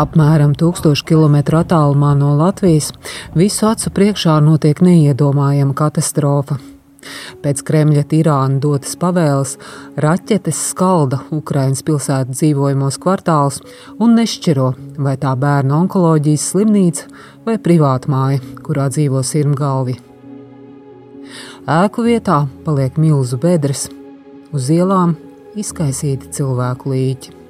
Apmēram 1000 km attālumā no Latvijas visu acu priekšā notiek neiedomājama katastrofa. Pēc Kremļa tirāna dotas pavēles, raķetes skalda Ukraiņas pilsētu dzīvojamos kvartālus un nešķiro, vai tā bērnu onkoloģijas slimnīca vai privāta māja, kurā dzīvo sirmgalvi. Ēku vietā paliek milzu bedres, uz ielām izkaisīti cilvēku līķi.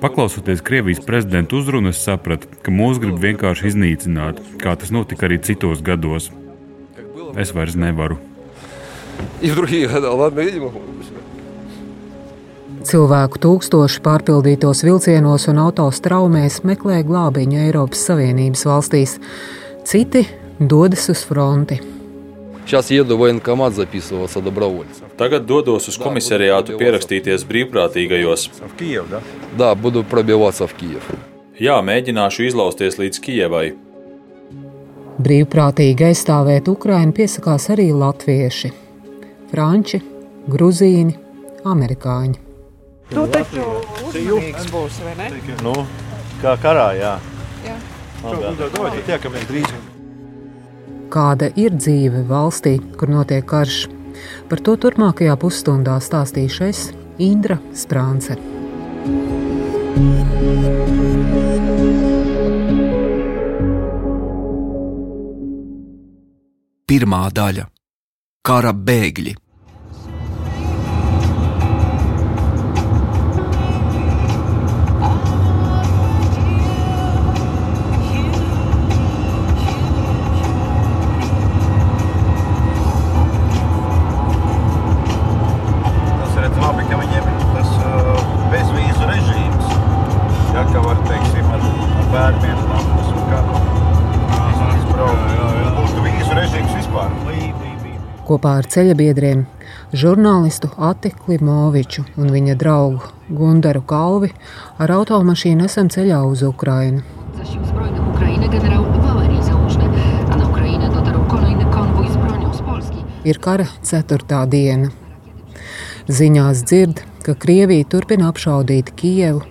Paklausoties Krievijas prezidenta uzrunu, es sapratu, ka mūs grib vienkārši iznīcināt, kā tas notika arī citos gados. Es vairs nevaru. Cilvēku tūkstoši pārpildītos vilcienos un autostraumēs meklē glābiņu Eiropas Savienības valstīs. Citi dodas uz fronti. Šās iedu vojenkamāt zapisovās dobrovoļcā. Tagad dodos uz komisariātu pierakstīties brīvprātīgajos. Jā, budu probivāts ap Kijevu. Jā, mēģināšu izlausties līdz Kijevai. Brīvprātīgi aizstāvēt Ukrainu piesakās arī latvieši, franči, gruzīni, amerikāņi. Nu, taču uzmanīgs būs, vai ne? Nu, kā karā, jā. jā. Labi, jā. Tiekamies drīz. Kāda ir dzīve valstī, kur notiek karš? Par to turpmākajā pusstundā stāstīšu es, Indra Sprānce. Pirmā daļa - kara bēgļi. Kopā ar ceļabiedriem, žurnālistu Ati Klimoviču un viņa draugu Gundaru Kalvi ar automašīnu esam ceļā uz Ukrajinu. Ir kara ceturtā diena. Ziņās dzird, ka Krievija turpina apšaudīt Kijevu,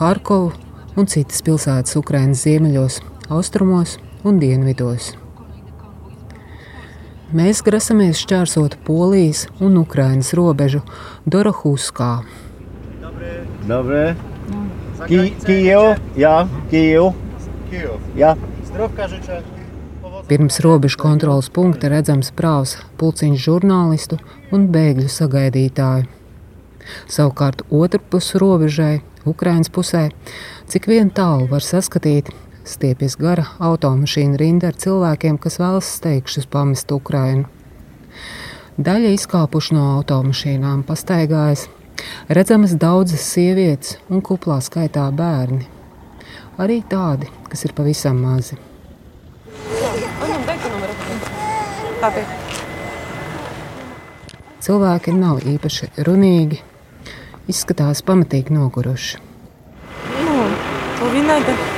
Harkovu un citas pilsētas Ukraiņas ziemeļos, austrumos un dienvidos. Mēs grasamies šķērsot Polijas un Ukraiņas robežu Dorohuskā. Dobre. Ki Kijev, jā, Kijev. Jā. Pirms robežu kontrolas punkta redzams prāvs pulciņš žurnālistu un bēgļu sagaidītāju. Savukārt otrpus robežai, Ukraiņas pusē, cik vien tālu var saskatīt, stiepjas gara automašīna rinda ar cilvēkiem, kas vēlas steigšus pamest Ukrainu. Daļa izkāpuši no automašīnām, pastaigājas, redzamas daudzas sievietes un kuplā skaitā bērni. Arī tādi, kas ir pavisam mazi. Cilvēki nav īpaši runīgi, izskatās pamatīgi noguruši. Nu, to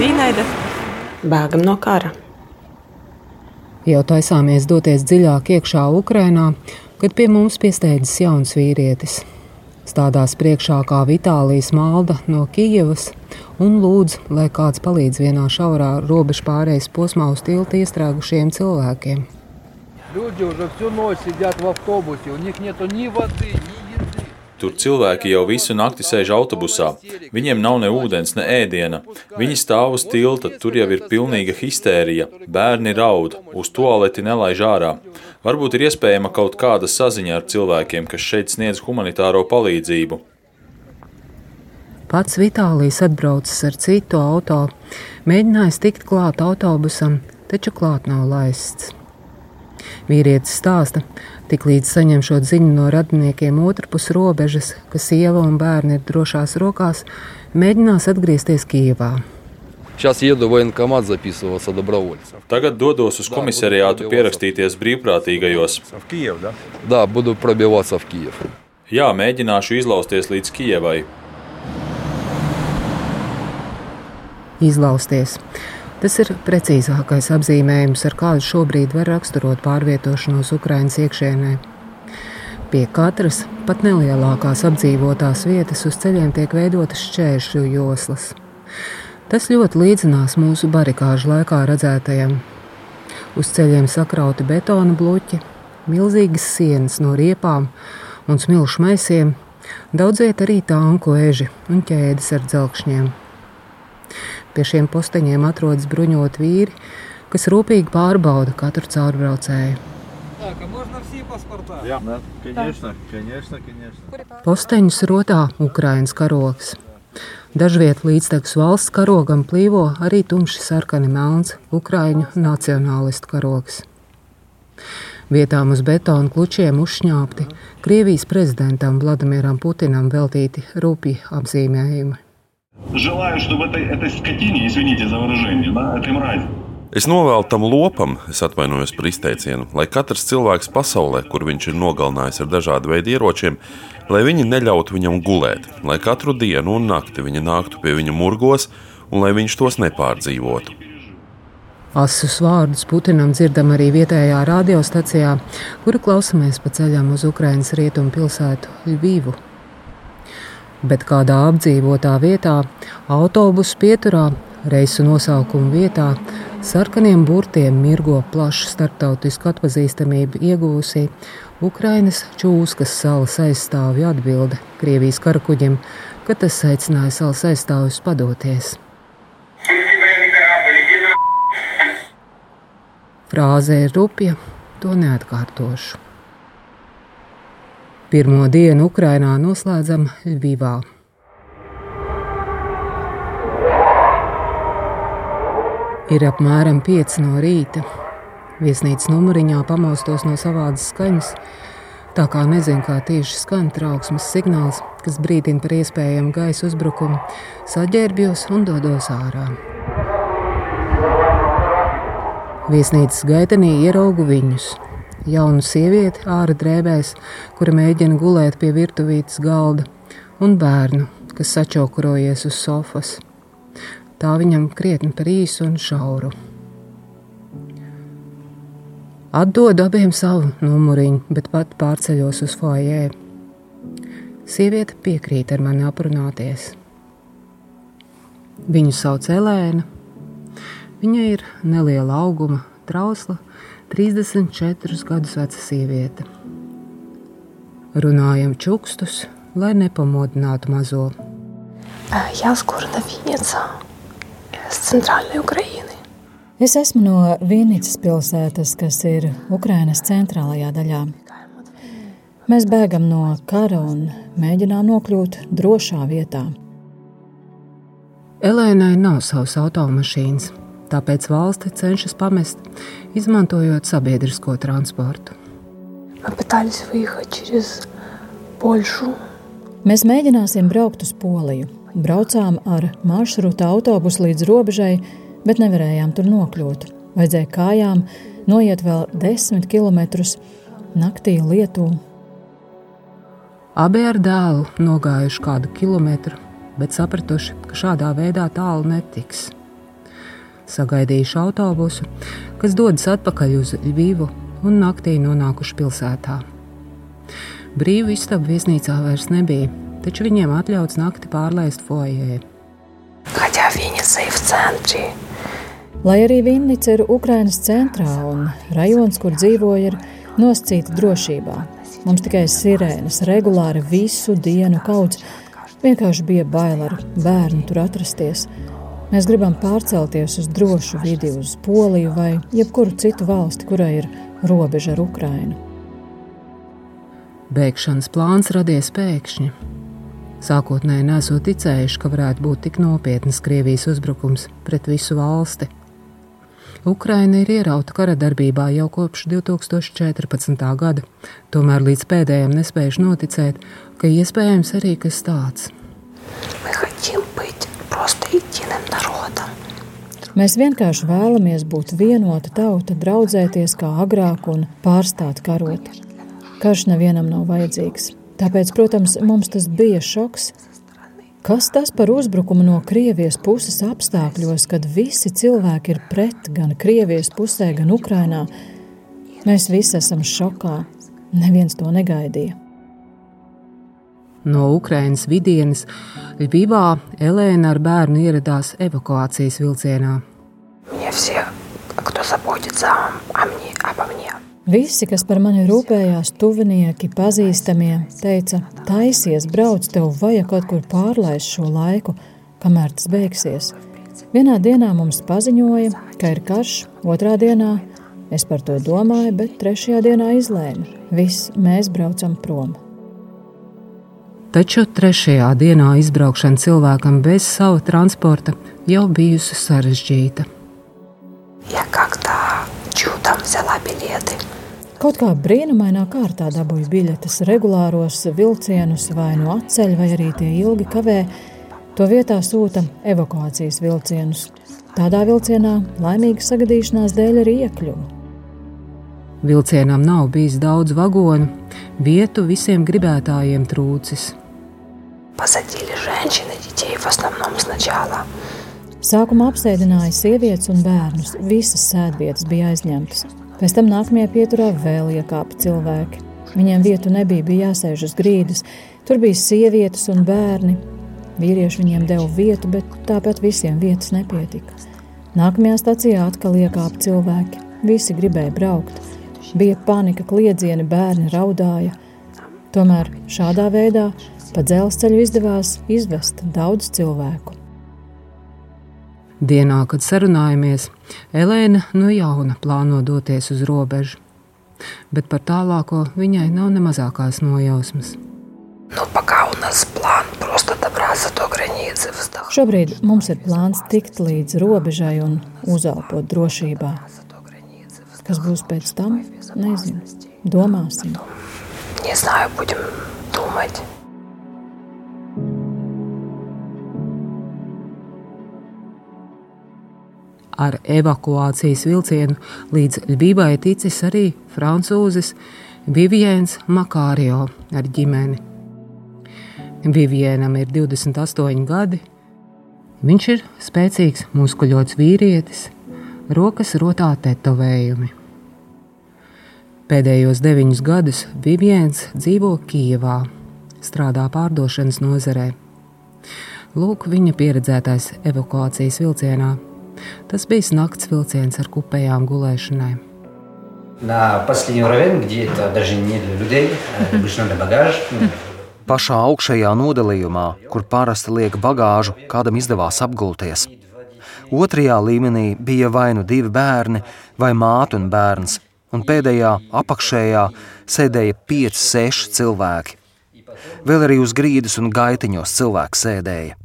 vīnaida. Vīnaida. Bēgam no kara. Jau taisāmies doties dziļāk iekšā Ukrajinā, kad pie mums piesteidzas jauns vīrietis. Stādās priekšā kā Vitālijas malda no Kijavas un lūdz, lai kāds palīdz vienā šaurā robežu pārējais posmā uz tilta iestrēgušiem cilvēkiem. Люди уже всю ночь сидят в автобусе, у них нету ни воды, ни еды. Tur cilvēki jau visu nakti sēž autobusā. Viņiem nav ne ūdens, ne ēdiena. Viņi stāv uz tilta, tur jau ir pilnīga histērija. Bērni raud, uz toaleti nelaiž ārā. Varbūt ir iespējama kaut kāda saziņa ar cilvēkiem, kas šeit sniedz humanitāro palīdzību. Pats Vitālijs atbraucis ar citu auto, mēģinājis tikt klāt autobusam, taču klāt nav laists. Vīrietis stāsta, Tiklīdz saņemšot ziņu no radiniekiem otrpus robežas, ka sieva un bērni ir drošās rokās, mēģinās atgriezties Kijevā. Tagad dodos uz komisariātu pierakstīties brīvprātīgajos. Jā, mēģināšu izlausties līdz Kijevai. Izlausties. Tas ir precīzākais apzīmējums, ar kādu šobrīd var raksturot pārvietošanos Ukraiņas iekšienē. Pie katras, pat nelielākās apdzīvotās vietas, uz ceļiem tiek veidotas šķēršļu joslas. Tas ļoti līdzinās mūsu barikāžu laikā redzētajam. Uz ceļiem sakrauti betona bloķi, milzīgas sienas no riepām un smilšu maisiem, daudziet arī tanku eži un ķēdes ar dzelkšņiem. Pie šiem posteņiem atrodas bruņot vīri, kas rūpīgi pārbauda katru caurbraucēju. Posteņus rotā Ukraiņas karoks. Dažviet līdztekus valsts karogam plīvo arī tumši sarkani melns Ukraiņu nacionālistu karoks. Vietām uz betona klučiem uzšņāpti Krievijas prezidentam Vladimiram Putinam veltīti rupji apzīmējumi. Желаю, чтобы этой, этой скотине, извините за выражение, да, этой мрази, Es novēlu tam lopam, es atvainojos par izteicienu, lai katrs cilvēks pasaulē, kur viņš ir nogalinājis ar dažādu veidu ieročiem, lai viņi neļautu viņam gulēt, lai katru dienu un nakti viņa nāktu pie viņa murgos un lai viņš tos nepārdzīvotu. Asus vārdus Putinam dzirdam arī vietējā radiostacijā, kuru klausāmies pa ceļam uz Ukrainas rietumu pilsētu Lvivu. Bet kādā apdzīvotā vietā, autobusu pieturā, reisu nosaukuma vietā, sarkaniem burtiem mirgo plašu starptautisku atpazīstamību iegūsī Ukrainas čūskas salas aizstāvju atbilde Krievijas karakuģim, kad tas aicināja salas aizstāvjus padoties. Frāze ir rupja, to neatkārtošu. Pirmo dienu Ukrainā noslēdzam Ļuvivā. Ir apmēram 5 no rīta. Viesnīcas numuriņā pamostos no savādas skaņas, tā kā nezinu, kā tieši skan trauksmes signāls, kas brīdina par iespējamu gaisa uzbrukumu, saģērbjos un dodos ārā. Viesnīcas gaitenī ieraugu viņus. Jaunu sievieti ārā drēbēs, kura mēģina gulēt pie virtuvītes galda, un bērnu, kas sačaukurojies uz sofas. Tā viņam krietni par īsu un šauru. Atdodu abiem savu numuriņu, bet pat pārceļos uz foijē. Sieviete piekrīt ar mani aprunāties. Viņu sauc Elēna. Viņa ir neliela auguma, trausla, 34 gadus veca sieviete. Runājam čukstus, lai nepamodinātu mazo. Я с города Винница, с центральной Украины. Es esmu no Vīnīcas pilsētas, kas ir Ukrainas centrālajā daļā. Mēs bēgam no kara un mēģinām nokļūt drošā vietā. Elēnai nav savas automašīnas, tāpēc valsti cenšas pamest, izmantojot sabiedrisko transportu. Mēs mēģināsim braukt uz Poliju. Braucām ar maršrutu autobusu līdz robežai, bet nevarējām tur nokļūt. Vajadzēja kājām noiet vēl desmit kilometrus naktī Lietuvā. Abi ar dēlu nogājuši kādu kilometru, bet sapratuši, ka šādā veidā tālu netiks sagaidījuši autobusu, kas dodas atpakaļ uz Lvivu un naktī nonākuši pilsētā. Brīvu istabu viesnīcā vairs nebija, taču viņiem atļauts nakti pārlaist fojē. Kaķā viņa sevi centri. Lai arī Vinnica ir Ukrainas centrā un rajons, kur dzīvoja, ir noscīta drošībā. Mums tikai sirēnas regulāri visu dienu kaudz. Vienkārši bija bail ar bērnu tur atrasties. Mēs gribam pārcelties uz drošu vidi, uz Poliju vai jebkuru citu valsti, kurai ir robeža ar Ukrajinu. Bēgšanas plāns radies pēkšņi. Sākotnēji nesot ticējuši, ka varētu būt tik nopietnas Krievijas uzbrukums pret visu valsti. Ukraina ir ierauta kara darbībā jau kopš 2014. gada, tomēr līdz pēdējiem nespējuši noticēt, ka iespējams arī kas tāds. Mēs gribam būt просто единым народом. Mēs vienkārši vēlamies būt vienota tauta, draudzēties kā agrāk un pārstāt karot. Karš nevienam nav vajadzīgs. Tāpēc, protams, mums tas bija šoks. Kas tas par uzbrukumu no Krievijas puses apstākļos, kad visi cilvēki ir pret gan Krievijas pusē, gan Ukrainā? Mēs visi esam šokā. Neviens to negaidīja. No Ukrainas vidienes Ļubībā Elēna ar bērnu ieradās evakuācijas vilcienā. Visi, kas par mani rūpējās, tuvinieki, pazīstamie, teica, taisies, brauc, tev vajag kaut kur pārlaist šo laiku, kamēr tas beigsies. Vienā dienā mums paziņoja, ka ir karš, otrā dienā es par to domāju, bet trešajā dienā izlēma, viss mēs braucam prom. Taču trešajā dienā izbraukšana cilvēkam bez sava transporta jau bijusi sarežģīta. Ja Kaut kā brīnumainā kārtā dabūju biļetes regulāros vilcienus, vai no atceļ, vai arī tie ilgi kavē, to vietā sūta evakuācijas vilcienus. Tādā vilcienā laimīga sagadīšanās dēļ arī iekļuvu. Vilcienam nav bijis daudz vagonu, vietu visiem gribētājiem trūcis. Pasadzili ženšini, ģiķēji, vasnamnom snaģālā. Sākumā apsēdināja sievietes un bērnus. Visas sēdvietas bija aizņemtas. Pēc tam nākamajā pieturā vēl iekāpa cilvēki. Viņiem vietu nebija, bija jāsēž uz grīdas. Tur bija sievietes un bērni. Vīrieši viņiem deva vietu, bet tāpat visiem vietas nepietika. Nākamajā stācijā atkal iekāpa cilvēki. Visi gribēja braukt. Bija panika, kliedzieni, bērni raudāja. Tomēr šādā veidā pa dzelzceļu izdevās izvest daudz cilvēku. Dienā, kad sarunājamies, Elēna no jauna plāno doties uz robežu, bet par tālāko viņai nav ne mazākās nojausmas. Но пока у нас план просто добраться до границы, вздохнуть. Šobrīd mums ir plāns tikt līdz robežai un uzelpot drošībā. Kas būs pēc tam, nezinu. Domāsim. Не знаю, будем думать. Ar evakuācijas vilcienu līdz Ļubībai ticis arī francūzis Viviens Makārio ar ģimeni. Vivienam ir 28 gadi. Viņš ir spēcīgs, muskuļots vīrietis, rokas rotā tetovējumi. Pēdējos deviņus gadus Viviens dzīvo Kijevā, strādā pārdošanas nozarē. Lūk, viņa pieredzētais evakuācijas vilcienā. Tas bija nakts vilciens ar kupējām gulēšanai. На последний уровень, где это даже не для людей, а обычно для багаж. Pašā augšējā nodalījumā, kur parasti liek bagāžu, kādam izdevās apgulties. Otrajā līmenī bija vai nu divi bērni, vai māte un bērns, un pēdējā apakšējā sēdēja pieci, seši cilvēki. Vēl arī uz grīdas un gaitiņos cilvēki sēdēja.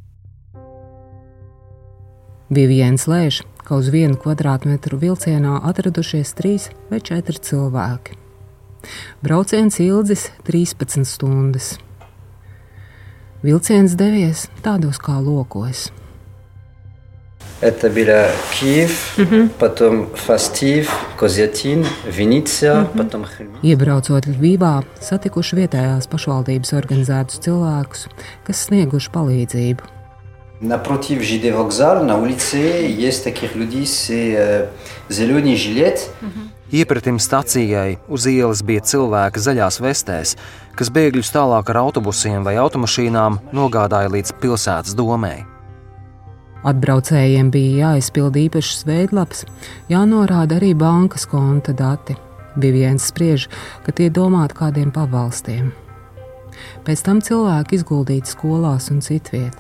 Viviens lēš, ka uz vienu kvadrātmetru vilcienā atradušies trīs vai četri cilvēki. Brauciens ilgs 13 stundas. Vilciens devies tādos kā lokos. Это были Киев, потом Фастив, Козятин, Венеция, потом Хельсинки. Iebraucot Ļubībā, satikuši vietējās pašvaldības organizētus cilvēkus, kas snieguši palīdzību. Напротив ЖД вокзал на улице есть таких людей с э, зеленый жилет. Iepratim stacijai uz ielas bija cilvēki zaļās vestēs, kas bēgļus tālāk ar autobusiem vai automašīnām nogādāja līdz pilsētas domē. Atbraucējiem bija jāizpild īpašs veidlaps, jānorāda arī bankas konta dati. Bija viens spriež, ka tie domāti kādiem pavalstiem. Pēc tam cilvēki izguldīti skolās un citviet.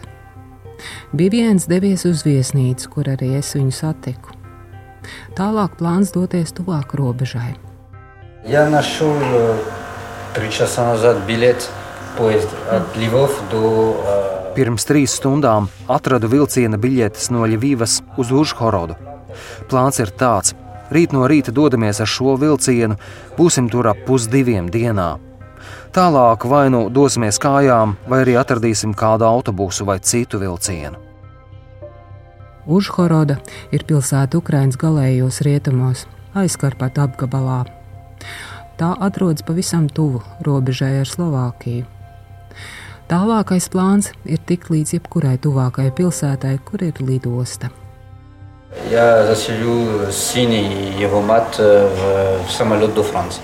Bija viens devies uz viesnīcu, kur arī es viņu satiku. Tālāk plāns doties tuvāk robežai. Я нашел э, три часа назад билет поезд от Львов до э, Pirms trīs stundām atradu vilciena biļetes no Ļuvijas uz Užhorodu. Plāns ir tāds: rīt no rīta dodamies ar šo vilcienu, būsim tur ap pusdiviem dienā. Tālāk vai nu dosimies kājām, vai arī atradīsim kādu autobusu vai citu vilcienu. Užhoroda ir pilsēta Ukraiņas galējos rietumos, aizkarpata apgabalā. Tā atrodas pavisam tuvu robežai ar Slovākiju. Tālākais plāns ir tikt līdz jebkurai tuvākajai pilsētai, kur ir lidosta. Я заселю синий его мать э, в самолет до Франции.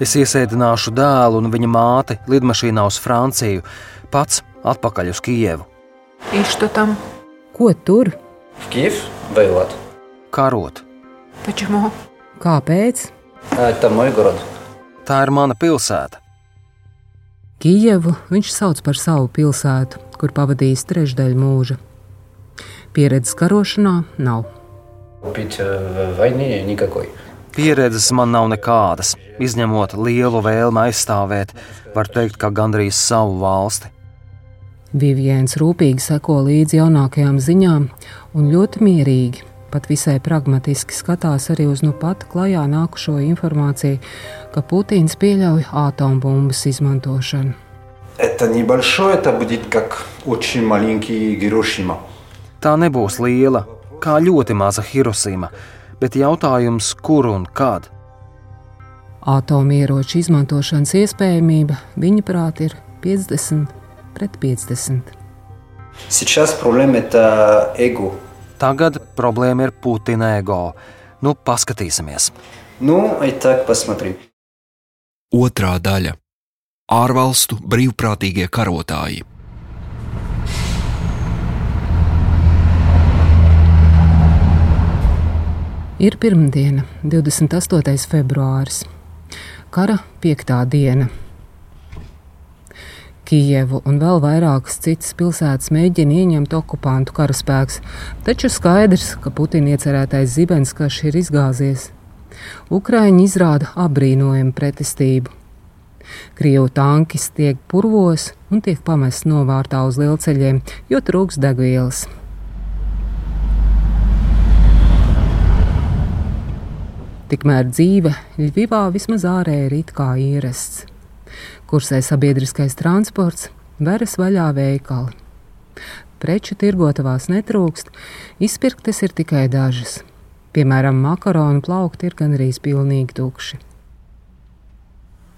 Es iesēdināšu dēlu un viņa māti lidmašīnā uz Franciju, pats atpakaļ uz Kijevu. И что там? Ko tur? В Киев воевать. Karot. Почему? Kāpēc? А Это мой город. Tā ir mana pilsēta. Kijevu viņš sauc par savu pilsētu, kur pavadījis trešdaļu mūža. Pieredzes karošanā nav. Опыт э, в войне никакой. Pieredzes man nav nekādas, izņemot lielu vēlmi aizstāvēt, var teikt, kā gandrīz savu valsti. Viviens rūpīgi seko līdzi jaunākajām ziņām un ļoti mierīgi, pat visai pragmatiski skatās arī uz nu pat klajā nākušo informāciju, ka Putins pieļauj atombumbas izmantošanu. Это небольшое, это будет как очень маленький Гирошима. Tā nebūs liela, kā ļoti maza Hirosima, bet jautājums, kur un kad. Atomieroču izmantošanas iespējamība, viņa prāt, ir 50 pret 50. Сейчас проблема это эго. Tagad problēma ir Putina ego. Nu, paskatīsimies. Ну, и так посмотрим. Otrā daļa - ārvalstu brīvprātīgie karotāji. Ir pirmdiena, 28. februāris, kara piektā diena. Kijevu un vēl vairākas citas pilsētas mēģina ieņemt okupantu karaspēks, taču skaidrs, ka Putina iecerētais zibenskarš ir izgāzies. Ukraiņi izrāda apbrīnojumu pretestību. Krievu tanki tiek purvos un tiek pamest novārtā uz lielceļiem, jo trūks degvielas. Tikmēr dzīve Ļuvivā vismaz ārēji ir it kā ierasts. Kursē sabiedriskais transports, veras vaļā veikali. Preču tirgotavās netrūkst, izpirktas ir tikai dažas. Piemēram, makaronu plaukti ir gandrīz pilnīgi tukši.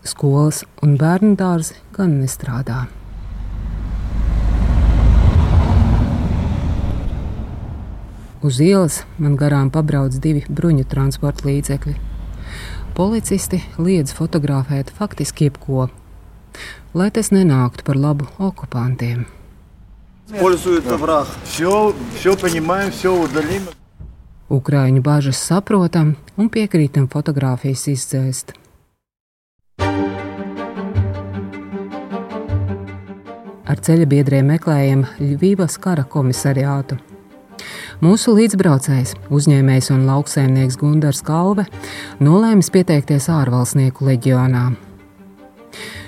Skolas un bērnu dārzi gan nestrādā. Uz ielas man garām pabrauc divi bruņu transporta līdzekļi. Policisti liedz fotografēt faktiski jebko, lai tas nenāktu par labu okupantiem. Ukrāņu bažas saprotam un piekrītam fotografijas izdzēst. Ar ceļa biedriem meklējam Ļuvības kara komisariātu. Mūsu līdzbraucējs, uzņēmējs un lauksaimnieks Gunārs Kalve nolēmis pieteikties ārvalstnieku leģionā.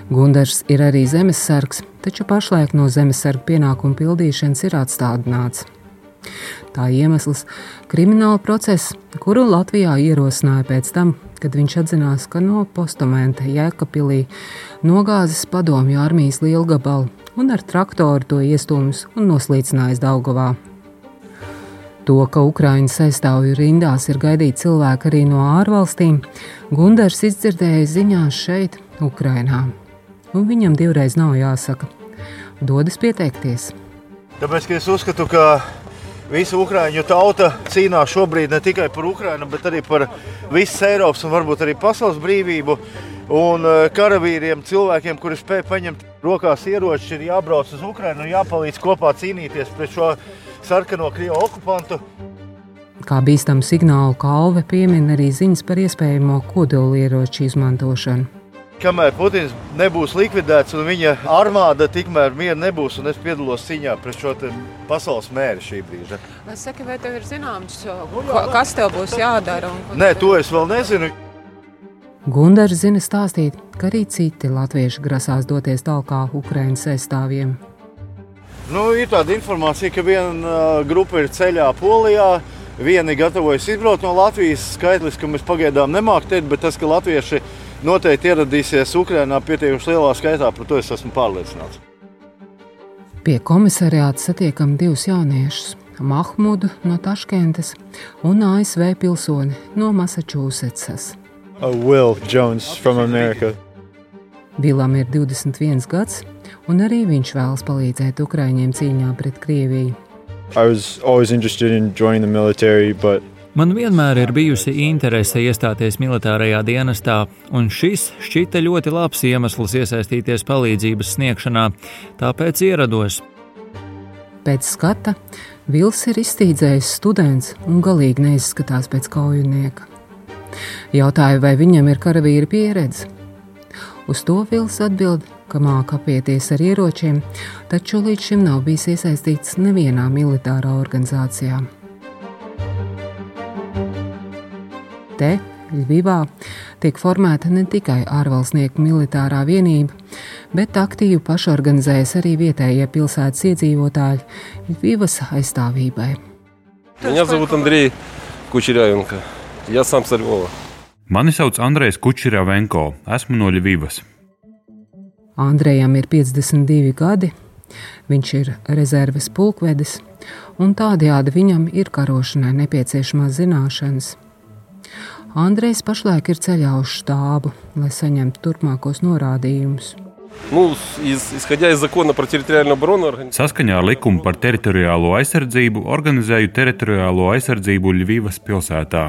Gunārs ir arī zemesargs, taču pašlaik no zemesarga pienākumu pildīšanas ir atstādināts. Tā iemesls - krimināla process, kuru Latvijā ierosināja pēc tam, kad viņš atzinās, ka no postamenta Jēkabpilī nogāzis padomju armijas lielgabalu un ar traktoru to iestūmis un noslīcinājis Daugavā. To, ka Ukraiņas aizstāvju rindās ir gaidīti cilvēki arī no ārvalstīm, Gunārs izdzirdēja ziņās šeit, Ukrainā. Un viņam divreiz nav jāsaka, dodas pieteikties. Tāpēc es uzskatu, ka visa Ukrāņu tauta cīnās šobrīd ne tikai par Ukrajinu, bet arī par visas Eiropas un varbūt arī pasaules brīvību. Un eh, karavīriem, cilvēkiem, kuri spēj paņemt rokās ieroči, ir jābrauc uz Ukrajinu un jāpalīdz kopā cīnīties pret šo sarkano krievu okupantu. Kā bīstamu signālu kalve piemin arī ziņas par iespējamo kodolieroču izmantošanu. Kamēr Putins nebūs likvidēts un viņa armāda, tikmēr miera nebūs. Un es piedalos cīņā pret šo te pasaules mēri šī brīža. Saki, vai tev ir zināms, ko- kas tev būs jādara? un- Nē, to es vēl nezinu. Gunārs zina stāstīt, ka arī citi latvieši grasās doties tālāk Ukraiņas aizstāvjiem. Nu, ir tāda informācija, ka viena uh, grupa ir ceļā Polijā. Vieni gatavojas izbraukt no Latvijas. Skaitlis, ka mēs pagaidām nemākam teikt, bet tas, ka latvieši noteikti ieradīsies Ukrajinā pietiekami lielā skaitā, par to es esmu pārliecināts. Pie komisariāta satiekam divus jauniešus - Mahmudu no Taškentas un ASV pilsoni no Massachusettsas. Will Jones from America. Bilam ir 21 gads, un arī viņš vēlas palīdzēt Ukraiņiem cīņā pret Krieviju. I was always interested in joining the military, but Man vienmēr ir bijusi interese iestāties militārajā dienestā, un šis šķita ļoti labs iemesls iesaistīties palīdzības sniegšanā, tāpēc ierados. Pēc skata Vils ir iztīdzējis students un galīgi neizskatās pēc kaujinieka. Jautāju, vai viņam ir karavīra pieredze. Uz to Vils atbild, ka māca apieties ar ieročiem, taču līdz šim nav bijis iesaistīts nevienā militārā organizācijā. Te, Ļuvivā, tiek formēta ne tikai ārvalstnieku militārā vienība, bet aktīvi pašorganizējas arī vietējie pilsētas iedzīvotāji Ļuvivas aizstāvībai. Меня зовут Андрей Кучерявенко. Я сам с Львова. Mani sauc Andrejs Kučeravenko, esmu no Ļuvivas. Andrejam ir 52 gadi, viņš ir rezerves pulkvedis, un tādējādi viņam ir karošanai nepieciešamās zināšanas. Andrejs pašlaik ir ceļā uz štābu, lai saņemtu turpmākos norādījumus. Saskaņā ar likumu par teritoriālo aizsardzību organizēju teritoriālo aizsardzību Ļuvijas pilsētā.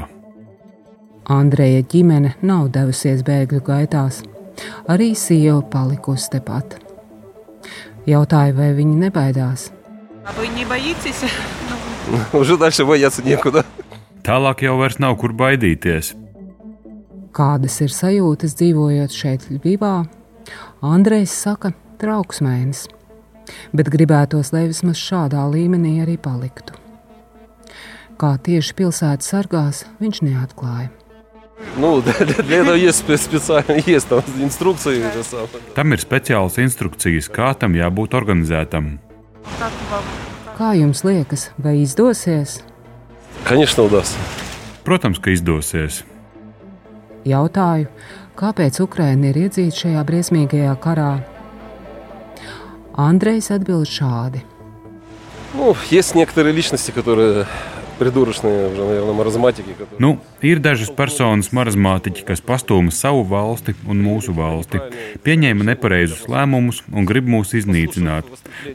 Andreja ģimene nav devusies bēgļu gaitās. arī sieva palikusi tepat. Jautāju, vai viņi nebaidās. А вы не боитесь? Ну, уже дальше бояться некуда. Tālāk jau vairs nav kur baidīties. Kādas ir sajūtas dzīvojot šeit, Ļuvivā? Andrejs saka, trauksmēnis, bet gribētos, lai vismaz šādā līmenī arī paliktu. Kā tieši pilsētas sargās, viņš neatklāja. Ну, для этого есть спе- специально, есть там инструкции. это самое. Tam ir speciālas instrukcijas, kā tam jābūt organizētam. Kā jums liekas, vai izdosies? Конечно, удастся. Protams, ka izdosies. Jautāju, kāpēc Ukraina ir iedzīta šajā briesmīgajā karā? Andrejs atbild šādi. Ну, есть некоторые личности, которые придурочные, уже, наверное, маразматики. которые- Nu, ir dažas personas, marazmātiķi, kas pastūma savu valsti un mūsu valsti, pieņēma nepareizus lēmumus un grib mūs iznīcināt.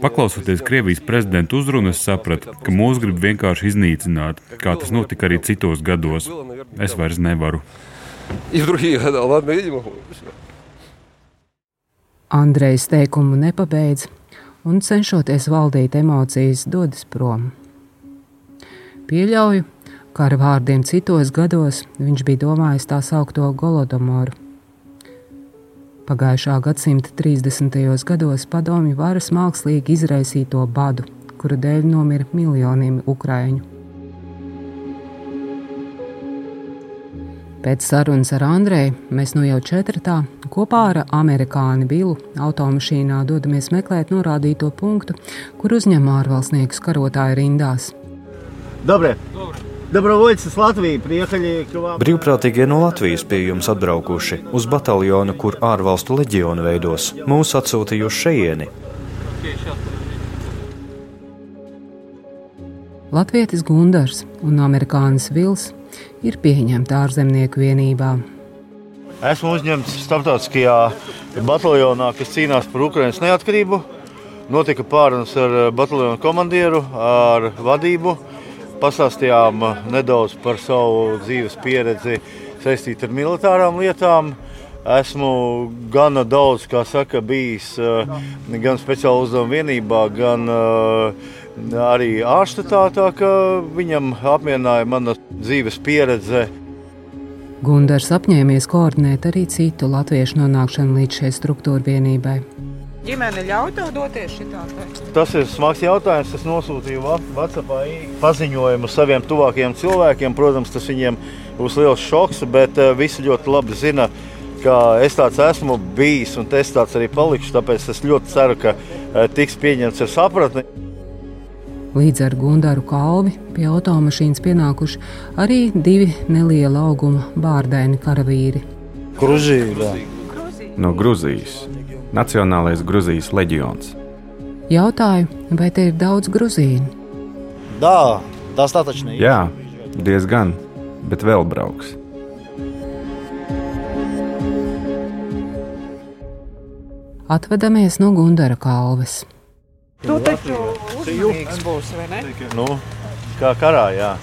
Paklausoties Krievijas prezidenta uzrunas, sapratu, ka mūs grib vienkārši iznīcināt, kā tas notika arī citos gados. Es vairs nevaru. И в другие года. Ладно, я не могу. Andrejs teikumu nepabeidz un, cenšoties valdīt emocijas, dodas prom. Pieļauju, ka ar vārdiem citos gados viņš bija domājis tā saucamo Golodomoru. Pagājušā gadsimta 30. gados padomju varas mākslīgi izraisīto badu, kura dēļ nomira miljoniem ukrāņu. Pēc sarunas ar Andreju mēs nu jau četratā kopā ar amerikāni Bilu automašīnā dodamies meklēt norādīto punktu, kur uzņem ārvalstniekus karotāju rindās. Dobre. Dobre. Dobrovoļci uz Latviju priekali, ka vām... Eh, Brīvprātīgie no Latvijas pie jums atbraukuši uz bataljonu, kur ārvalstu leģionu veidos. Mūs atsūtīja uz šejieni. Latvietis Gundars un amerikānis Vils ir pieņemti ārzemnieku vienībā. Esmu uzņemts starptautiskajā bataljonā, kas cīnās par Ukraiņas neatkarību. Notika pārunas ar eh, bataljonu komandieru, ar vadību Pastāstījām eh, nedaudz par savu dzīves pieredzi saistītu ar militārām lietām. Esmu gana daudz, saka, bijis eh, gan speciāla uzdevuma vienībā, gan eh, arī ārštatā. Tā kā viņam apmierināja mana dzīves pieredze. Gundars apņēmies koordinēt arī citu latviešu nonākšanu līdz šai struktūra vienībai. Ģimene ļauj tev doties šitā te? Tas ir smags jautājums. Es nosūtīju WhatsApp paziņojumu saviem tuvākajiem cilvēkiem. Protams, tas viņiem būs liels šoks, bet eh, visi ļoti labi zina, ka es tāds esmu bijis un es tāds arī palikšu. Tāpēc es ļoti ceru, ka eh, tiks pieņemts ar sapratni. Līdz ar Gundaru kalvi pie automašīnas pienākuši arī divi neliela auguma bārdaini karavīri. Gruzija. No Gruzijas. Nacionālais Grūzijas leģions. Jautāju, vai te ir daudz gruzīnu? Dā, tas tā taču ne. Jā, diezgan, bet vēl brauks. Atvadamies no Gundara kalves. Tu taču uzmanīgs būsi, vai ne? Nu, kā karā, jā.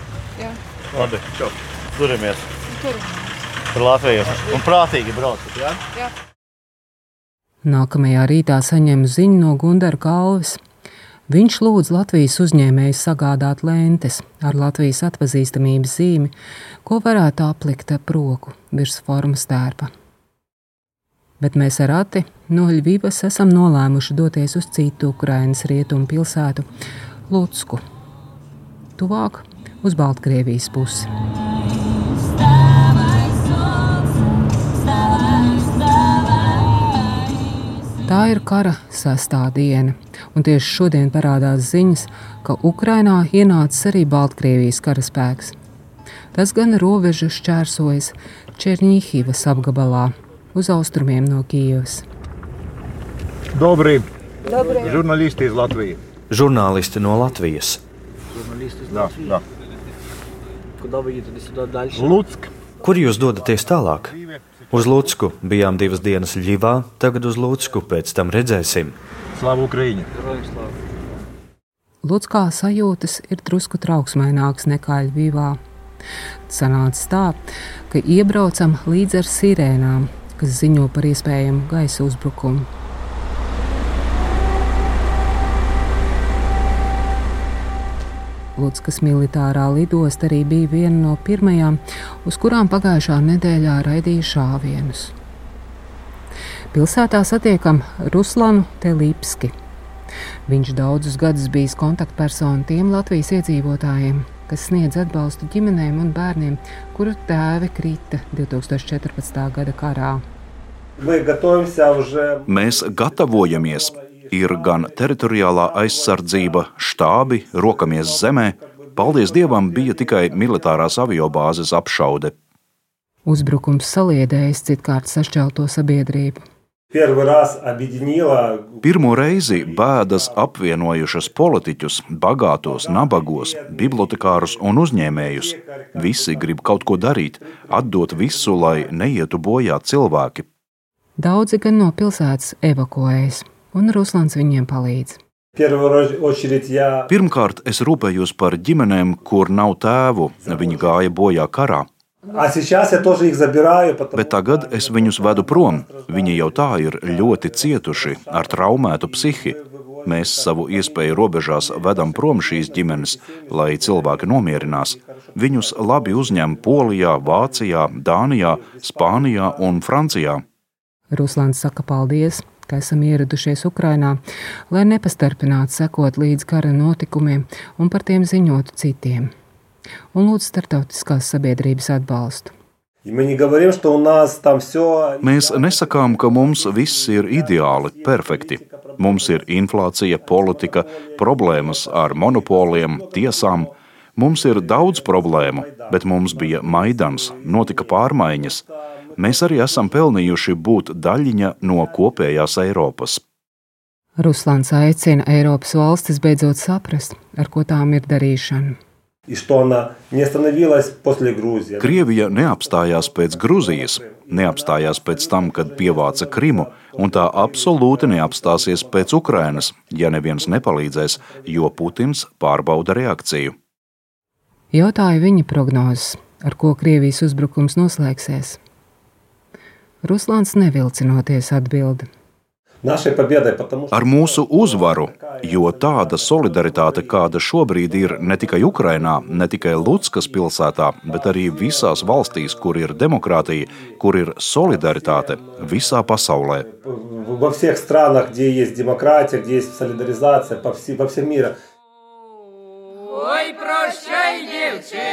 jā. Labi, turamies. Turamies. Par Latviju. Un prātīgi braucat, jā? Jā. Nākamajā rītā saņēmu ziņu no Gundara Kalvis. Viņš lūdz Latvijas uzņēmējus sagādāt lentes ar Latvijas atpazīstamības zīmi, ko varētu aplikt ap roku virs formas tērpa. Bet mēs ar Ati no Ļuvijas esam nolēmuši doties uz citu Ukrainas rietumu pilsētu, Lutsku, tuvāk uz Baltkrievijas pusi. Tā ir kara sastāvdiena, un tieši šodien parādās ziņas, ka Ukrainā ienācis arī Baltkrievijas karaspēks. Tas gan robežu šķērsojas Černīhivas apgabalā, uz austrumiem no Kijavas. Добрый. Добрый. Журналисты из Латвии. Žurnālisti no Latvijas. Да, да. Куда вы едете сюда дальше? Луцк. Kur jūs dodaties tālāk? Uz Lūcku bijām divas dienas Ļivā, tagad uz Lūcku, pēc tam redzēsim. Slavu Ukrīņu! Lūdzkā sajūtas ir drusku trauksmainākas nekā Ļivā. Sanāca tā, ka iebraucam līdz ar sirēnām, kas ziņo par iespējamu gaisa uzbrukumu. Lutskas militārā lidosta arī bija viena no pirmajām, uz kurām pagājušā nedēļā raidīja šāvienus. Pilsētā satiekam Ruslanu Telīpski. Viņš daudzus gadus bijis kontaktpersona tiem Latvijas iedzīvotājiem, kas sniedz atbalstu ģimenēm un bērniem, kuru tēvi krita 2014. gada karā. Mēs gatavojamies ir gan teritoriālā aizsardzība, štābi, rokamies zemē. Paldies Dievam, bija tikai militārās aviobāzes apšaude. Uzbrukums saliedējis citkārt sašķelto sabiedrību. Pirmo reizi bēdas apvienojušas politiķus, bagātos, nabagos, bibliotekārus un uzņēmējus. Visi grib kaut ko darīt, atdot visu, lai neietu bojā cilvēki. Daudzi gan no pilsētas evakuējas un Ruslans viņiem palīdz. Pirmkārt, es rūpējos par ģimenēm, kur nav tēvu, viņi gāja bojā karā. Bet tagad es viņus vedu prom. Viņi jau tā ir ļoti cietuši, ar traumētu psihi. Mēs savu iespēju robežās vedam prom šīs ģimenes, lai cilvēki nomierinās. Viņus labi uzņem Polijā, Vācijā, Dānijā, Spānijā un Francijā. Ruslans saka paldies, ka esam ieradušies Ukrajinā, lai nepastarpinātu sekot līdz kara notikumiem un par tiem ziņotu citiem, un lūdzu starptautiskās sabiedrības atbalstu. Mēs nesakām, ka mums viss ir ideāli, perfekti. Mums ir inflācija, politika, problēmas ar monopoliem, tiesām. Mums ir daudz problēmu, bet mums bija Maidans, notika pārmaiņas mēs arī esam pelnījuši būt daļiņa no kopējās Eiropas. Ruslāns aicina Eiropas valstis beidzot saprast, ar ko tām ir darīšana. Krievija neapstājās pēc Grūzijas, neapstājās pēc tam, kad pievāca Krimu, un tā absolūti neapstāsies pēc Ukrainas, ja neviens nepalīdzēs, jo Putins pārbauda reakciju. Jautāja viņa prognozes, ar ko Krievijas uzbrukums noslēgsies. Ruslāns nevilcinoties atbild. Ar mūsu uzvaru, jo tāda solidaritāte, kāda šobrīd ir ne tikai Ukrainā, ne tikai Lutskas pilsētā, bet arī visās valstīs, kur ir demokrātija, kur ir solidaritāte visā pasaulē. Во всех странах, где есть демократия, где есть солидаризация, по всей, по всем миру. Ой, прощай, дівчино,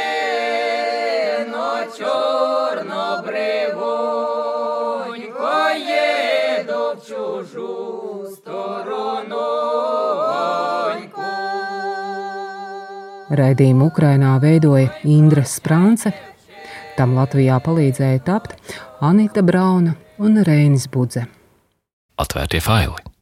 Raidījumu Ukrainā veidoja Indra Sprānce, tam Latvijā palīdzēja tapt Anita Brauna un Reinis Budze. Atvērtie faili!